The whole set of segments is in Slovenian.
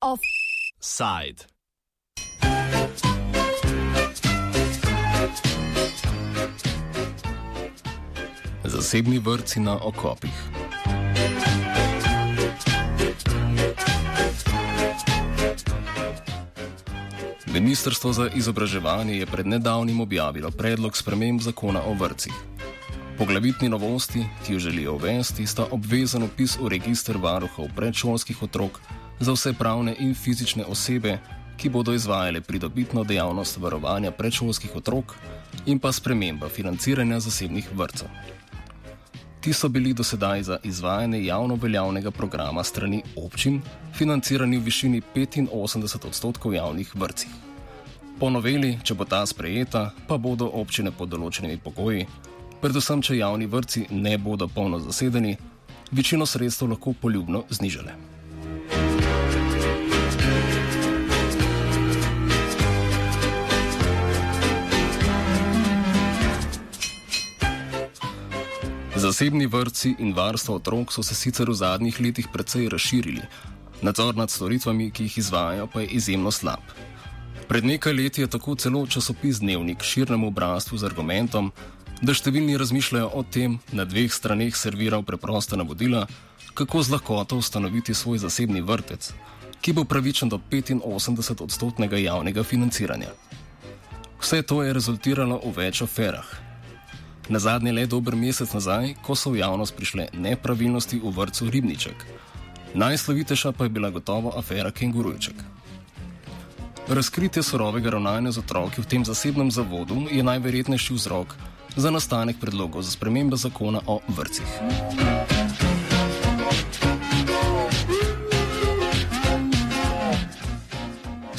Offside. Zasebni vrci na okopih. Ministrstvo za izobraževanje je pred nedavnim objavilo predlog sprememb zakona o vrcih. Poglavitni novosti, ki jo želijo uvesti, sta obvezen upis v registr varuhov predšolskih otrok za vse pravne in fizične osebe, ki bodo izvajale pridobitno dejavnost varovanja predšolskih otrok, in pa sprememba financiranja zasebnih vrtcev. Ti so bili do sedaj za izvajanje javno veljavnega programa strani občin financirani v višini 85 odstotkov javnih vrtcih. Po noveli, če bo ta sprejeta, pa bodo občine pod določenimi pogoji, predvsem če javni vrtci ne bodo polno zasedeni, večino sredstev lahko poljubno znižale. Zasebni vrtci in varstvo otrok so se sicer v zadnjih letih precej razširili, nadzor nad storitvami, ki jih izvajajo, pa je izjemno slab. Pred nekaj leti je tako celo časopis Dnevnik širnemu obrazstvu z argumentom, da številni razmišljajo o tem, na dveh straneh serviral preprosta navodila, kako z lahkoto ustanoviti svoj zasebni vrtec, ki bo pravičen do 85 odstotnega javnega financiranja. Vse to je rezultiralo v več aferah, Na zadnje le dober mesec nazaj, ko so v javnost prišle nepravilnosti v vrtu Ribniček. Najslovitejša pa je bila gotovo afera Kengurujček. Razkritje surovega ravnanja z otroki v tem zasebnem zavodu je najverjetnejši vzrok za nastanek predlogov za spremembe zakona o vrcih.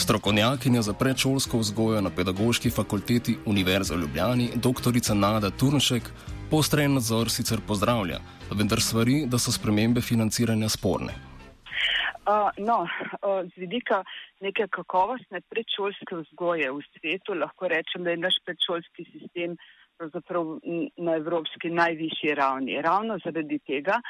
Strokovnjakinja za predšolsko vzgojo na Pedagoški fakulteti Univerze v Ljubljani, dr. Nada Turnšek, postrejen nadzor sicer pozdravlja, vendar svari, da so spremembe financiranja sporne. Uh, no, uh, z vidika neke kakovostne predšolske vzgoje v svetu lahko rečem, da je naš predšolski sistem na evropski najvišji ravni. Ravno zaradi tega,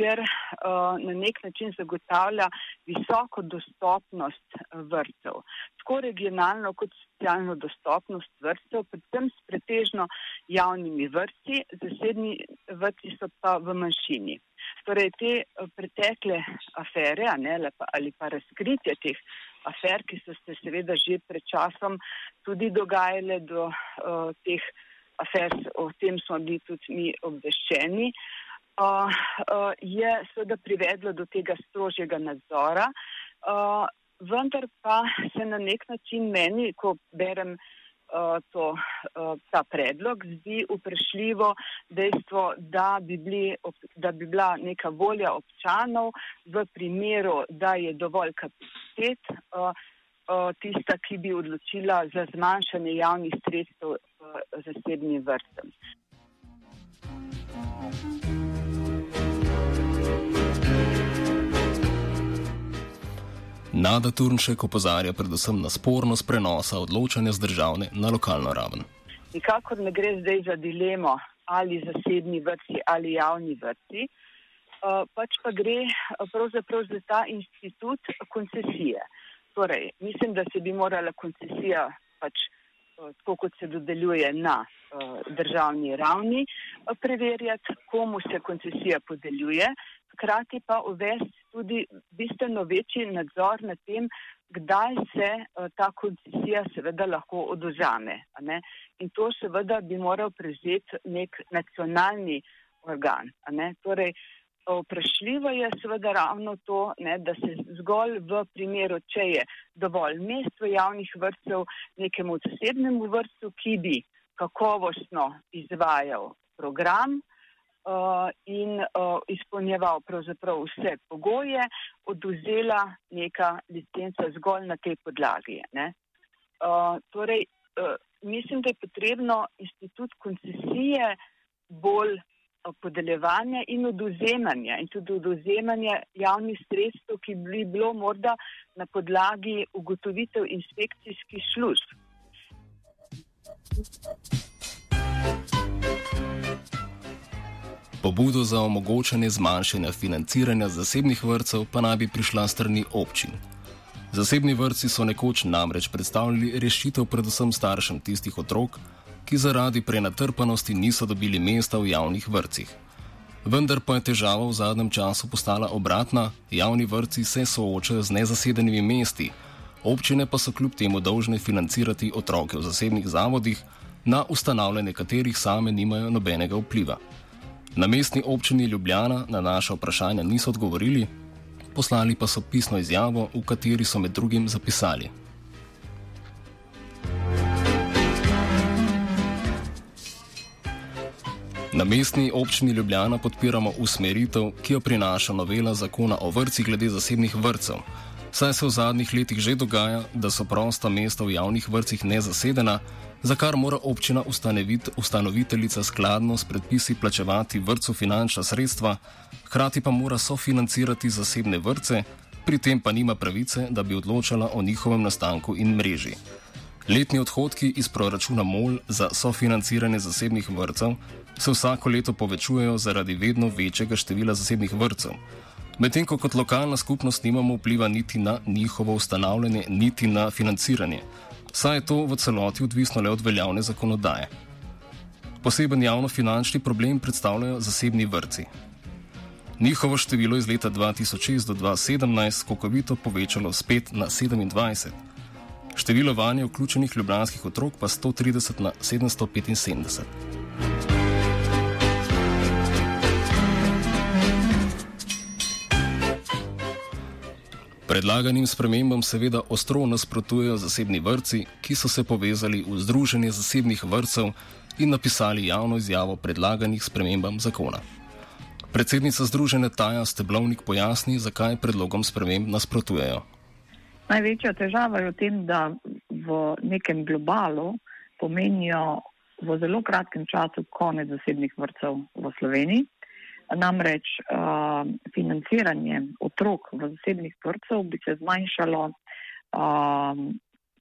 ker uh, na nek način zagotavlja visoko dostopnost eh, vrtcev, tako regionalno kot socialno dostopnost vrtcev, predvsem s pretežno javnimi vrtci, zasebni vrtci so pa v manjšini. Torej te eh, pretekle afere ne, ali pa razkritje teh afer, ki so se seveda že pred časom tudi dogajale do uh, teh afer, o tem smo bili tudi mi obveščeni. Uh, je seveda privedlo do tega strožjega nadzora, vendar pa se na nek način meni, ko berem to, ta predlog, zdi uprešljivo dejstvo, da bi, bili, da bi bila neka volja občanov v primeru, da je dovolj kapacitet tista, ki bi odločila za zmanjšanje javnih sredstev zasebnim vrstem. Nada Turnšek opozarja predvsem na spornost prenosa odločanja z državne na lokalno raven. Nikakor ne gre zdaj za dilemo ali zasebni vrti ali javni vrti, uh, pač pa gre uh, pravzaprav za ta institut koncesije. Torej, mislim, da se bi morala koncesija pač uh, tako, kot se dodeljuje na državni ravni, preverjati, komu se koncesija podeljuje, hkrati pa uvesti tudi bistveno večji nadzor nad tem, kdaj se uh, ta koncesija seveda lahko oduzame. In to seveda bi moral prevzeti nek nacionalni organ. Torej, vprašljivo je seveda ravno to, ne, da se zgolj v primeru, če je dovolj mest v javnih vrtcev, nekemu zasebnemu vrtcu, ki bi kakovostno izvajal program, in uh, izpolnjeval pravzaprav vse pogoje, oduzela neka licenca zgolj na tej podlagi. Uh, torej, uh, mislim, da je potrebno institut koncesije bolj podeljevanja in oduzemanja in tudi oduzemanja javnih sredstev, ki bi bilo morda na podlagi ugotovitev inspekcijskih služb. Pobudo za omogočanje zmanjšanja financiranja zasebnih vrtcev pa naj bi prišla strani občin. Zasebni vrtci so nekoč namreč predstavljali rešitev predvsem staršem tistih otrok, ki zaradi prenatrpanosti niso dobili mesta v javnih vrtcih. Vendar pa je težava v zadnjem času postala obratna, javni vrtci se soočajo z nezasedenimi mesti, občine pa so kljub temu dolžne financirati otroke v zasebnih zavodih, na ustanavljanje katerih same nimajo nobenega vpliva. Na mestni občini Ljubljana na naše vprašanja niso odgovorili, poslali pa so pisno izjavo, v kateri so med drugim zapisali. Na mestni občini Ljubljana podpiramo usmeritev, ki jo prinaša novela zakona o vrcih glede zasebnih vrtcev. Saj se v zadnjih letih že dogaja, da so prosta mesta v javnih vrtcih nezasedena, za kar mora občina ustanovit, ustanoviteljica skladno s predpisi plačevati vrtcu finančna sredstva, hkrati pa mora sofinancirati zasebne vrtce, pri tem pa nima pravice, da bi odločala o njihovem nastanku in mreži. Letni odhodki iz proračuna MOL za sofinanciranje zasebnih vrtcev se vsako leto povečujejo zaradi vedno večjega števila zasebnih vrtcev. Medtem ko kot lokalna skupnost nimamo vpliva niti na njihovo ustanavljanje, niti na financiranje saj je to v celoti odvisno le od veljavne zakonodaje. Poseben javno-finančni problem predstavljajo zasebni vrci. Njihovo število iz leta 2006 do 2017 skokovito povečalo 5 na 27, število vanje vključenih ljubljanskih otrok pa 130 na 775. Predlaganim spremembam seveda ostro nasprotujejo zasebni vrtci, ki so se povezali v Združenje zasebnih vrtcev in napisali javno izjavo predlaganih spremembam zakona. Predsednica Združenja Taja Steblovnik pojasni, zakaj predlogom sprememb nasprotujejo. Največja težava je v tem, da v nekem globalu pomenijo v zelo kratkem času konec zasebnih vrtcev v Sloveniji. Namreč uh, financiranje otrok v zasebnih vrtcev bi se zmanjšalo uh,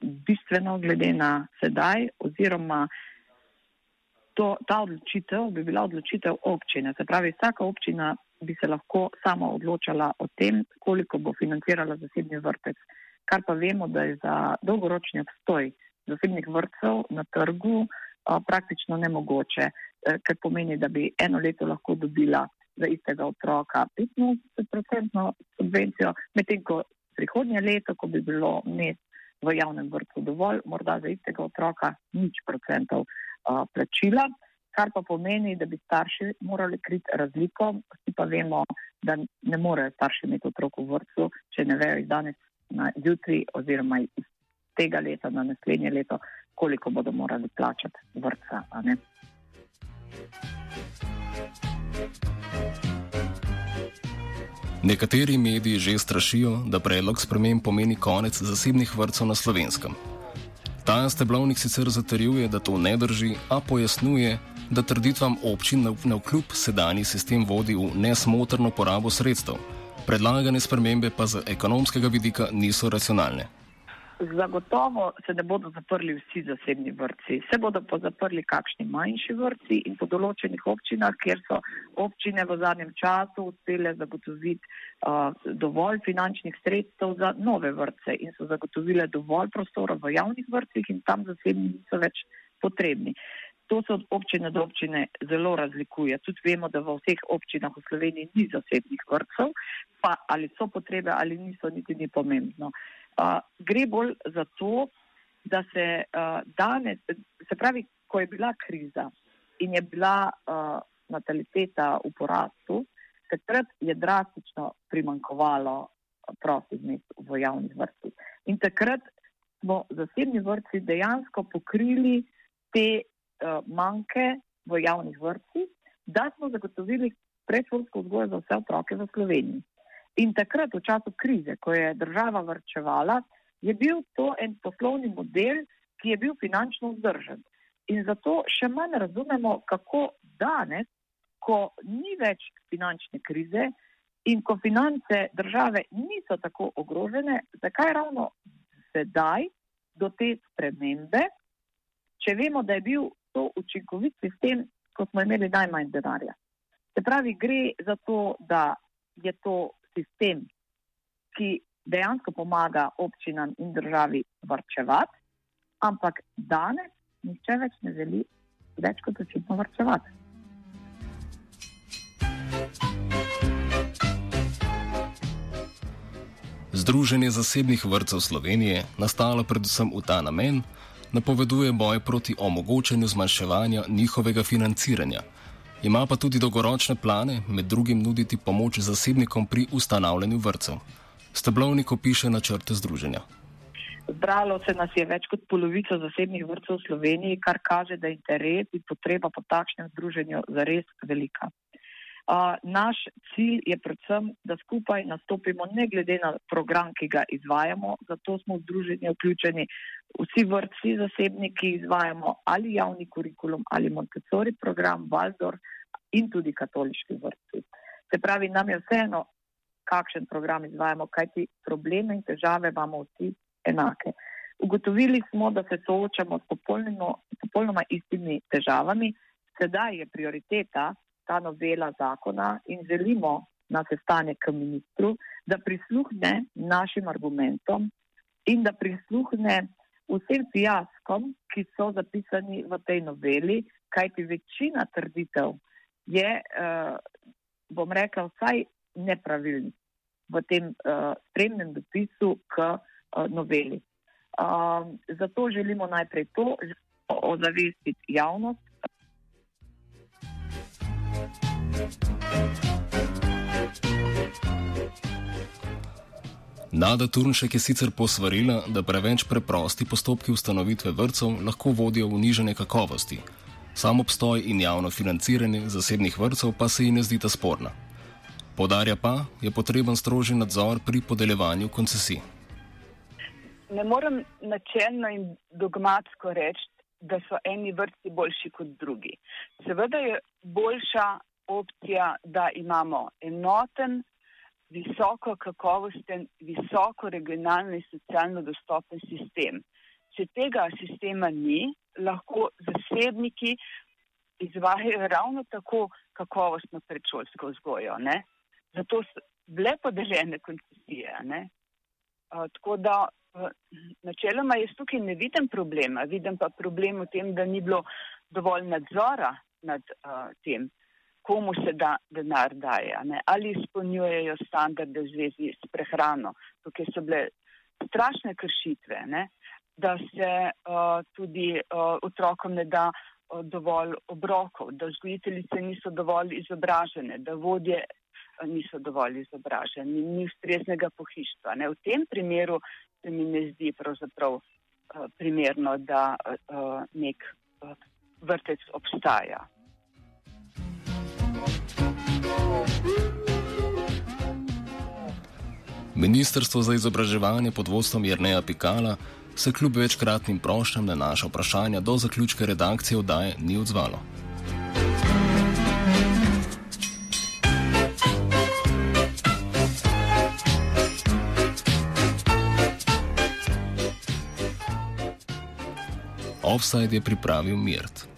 bistveno glede na sedaj oziroma to, ta odločitev bi bila odločitev občine. Se pravi, vsaka občina bi se lahko sama odločala o tem, koliko bo financirala zasebni vrtec. Kar pa vemo, da je za dolgoročni obstoj zasebnih vrtcev na trgu uh, praktično nemogoče, eh, ker pomeni, da bi eno leto lahko dobila za istega otroka 85% subvencijo, medtem ko prihodnje leto, ko bi bilo mest v javnem vrtu dovolj, morda za istega otroka nič procentov uh, plačila, kar pa pomeni, da bi starši morali kriti razliko. Vsi pa vemo, da ne morejo starši imeti otrok v vrtu, če ne vejo iz danes na jutri oziroma iz tega leta na naslednje leto, koliko bodo morali plačati vrtca. Nekateri mediji že strašijo, da predlog sprememb pomeni konec zasebnih vrtcev na slovenskem. Ta steblovnik sicer zatrjuje, da to ne drži, a pojasnjuje, da trditvam občin na vkljub sedanji sistem vodi v nesmotrno porabo sredstev. Predlagane spremembe pa z ekonomskega vidika niso racionalne. Zagotovo se ne bodo zaprli vsi zasebni vrtci. Se bodo pa zaprli kakšni manjši vrtci in po določenih občinah, kjer so občine v zadnjem času uspele zagotoviti uh, dovolj finančnih sredstev za nove vrtce in so zagotovile dovolj prostora v javnih vrtcih in tam zasebni niso več potrebni. To se od občine do občine zelo razlikuje. Tudi vemo, da v vseh občinah v Sloveniji ni zasebnih vrtcev, pa ali so potrebe ali niso, niti ni pomembno. Uh, gre bolj za to, da se uh, danes, se pravi, ko je bila kriza in je bila uh, nataliteta v porastu, takrat je drastično primankovalo prostih mest v javnih vrtcih. In takrat smo zasebni vrtci dejansko pokrili te uh, manjke v javnih vrtcih, da smo zagotovili predšolsko vzgojo za vse otroke v Sloveniji. In takrat, v času krize, ko je država vrčevala, je bil to en poslovni model, ki je bil finančno vzdržen. In zato še manj razumemo, kako danes, ko ni več finančne krize in ko finance države niso tako ogrožene, zakaj ravno sedaj do te spremembe, če vemo, da je bil to učinkovit sistem, ko smo imeli najmanj denarja. Se pravi, gre za to, da je to sistem, ki dejansko pomaga občinam in državi vrčevati, ampak danes nihče več ne želi več kot očitno vrčevati. Združenje zasebnih vrtcev Slovenije, nastalo predvsem v ta namen, napoveduje boj proti omogočanju zmanjševanja njihovega financiranja. Ima pa tudi dolgoročne plane, med drugim nuditi pomoč zasebnikom pri ustanavljanju vrtcev. Steblovnik opiše načrte združenja. Zbralo se nas je več kot polovica zasebnih vrtcev v Sloveniji, kar kaže, da je interes in potreba po takšnem združenju zares velika. Naš cilj je predvsem, da skupaj nastopimo ne glede na program, ki ga izvajamo, zato smo v združenje vključeni vsi vrtci zasebniki, izvajamo ali javni kurikulum ali Montessori program, Valdor in tudi katoliški vrtci. Se pravi, nam je vseeno, kakšen program izvajamo, kajti probleme in težave imamo vsi enake. Ugotovili smo, da se soočamo s popolnoma istimi težavami, sedaj je prioriteta, ta novela zakona in želimo na sestanek k ministru, da prisluhne našim argumentom in da prisluhne vsem fijaskom, ki so zapisani v tej noveli, kajti večina trditev je, eh, bom rekel, vsaj nepravilnih v tem eh, spremnem dopisu k eh, noveli. Zato želimo najprej to, ozavestiti javnost, Nada Turnšek je sicer posvarila, da preveč preprosti postopki ustanovitve vrtcev lahko vodijo v nižanje kakovosti. Sam obstoj in javno financiranje zasebnih vrtcev pa se ji ne zdita sporna. Podarja pa, je potreben strožji nadzor pri podeljevanju koncesij. Ne morem načelno in dogmatsko reči, da so eni vrtci boljši kot drugi. Seveda je boljša opcija, da imamo enoten, visoko kakovosten, visoko regionalno in socialno dostopen sistem. Če tega sistema ni, lahko zasebniki izvajajo ravno tako kakovostno predšolsko vzgojo. Ne? Zato so bile podeljene koncesije. Uh, tako da načeloma jaz tukaj ne vidim problema, vidim pa problem v tem, da ni bilo dovolj nadzora nad uh, tem komu se da denar daje, ne? ali izpolnjujejo standarde v zvezi s prehrano. Tukaj so bile strašne kršitve, ne? da se uh, tudi uh, otrokom ne da uh, dovolj obrokov, da vzgojiteljice niso dovolj izobražene, da vodje niso dovolj izobraženi, ni ustreznega pohištva. Ne? V tem primeru se mi ne zdi pravzaprav uh, primerno, da uh, nek uh, vrtec obstaja. Ministrstvo za izobraževanje pod vodstvom Jrneja Pikala se kljub večkratnim prošnjam na naša vprašanja do zaključka redakcije oddaje ni odzvalo. Offside je pripravil Mirt.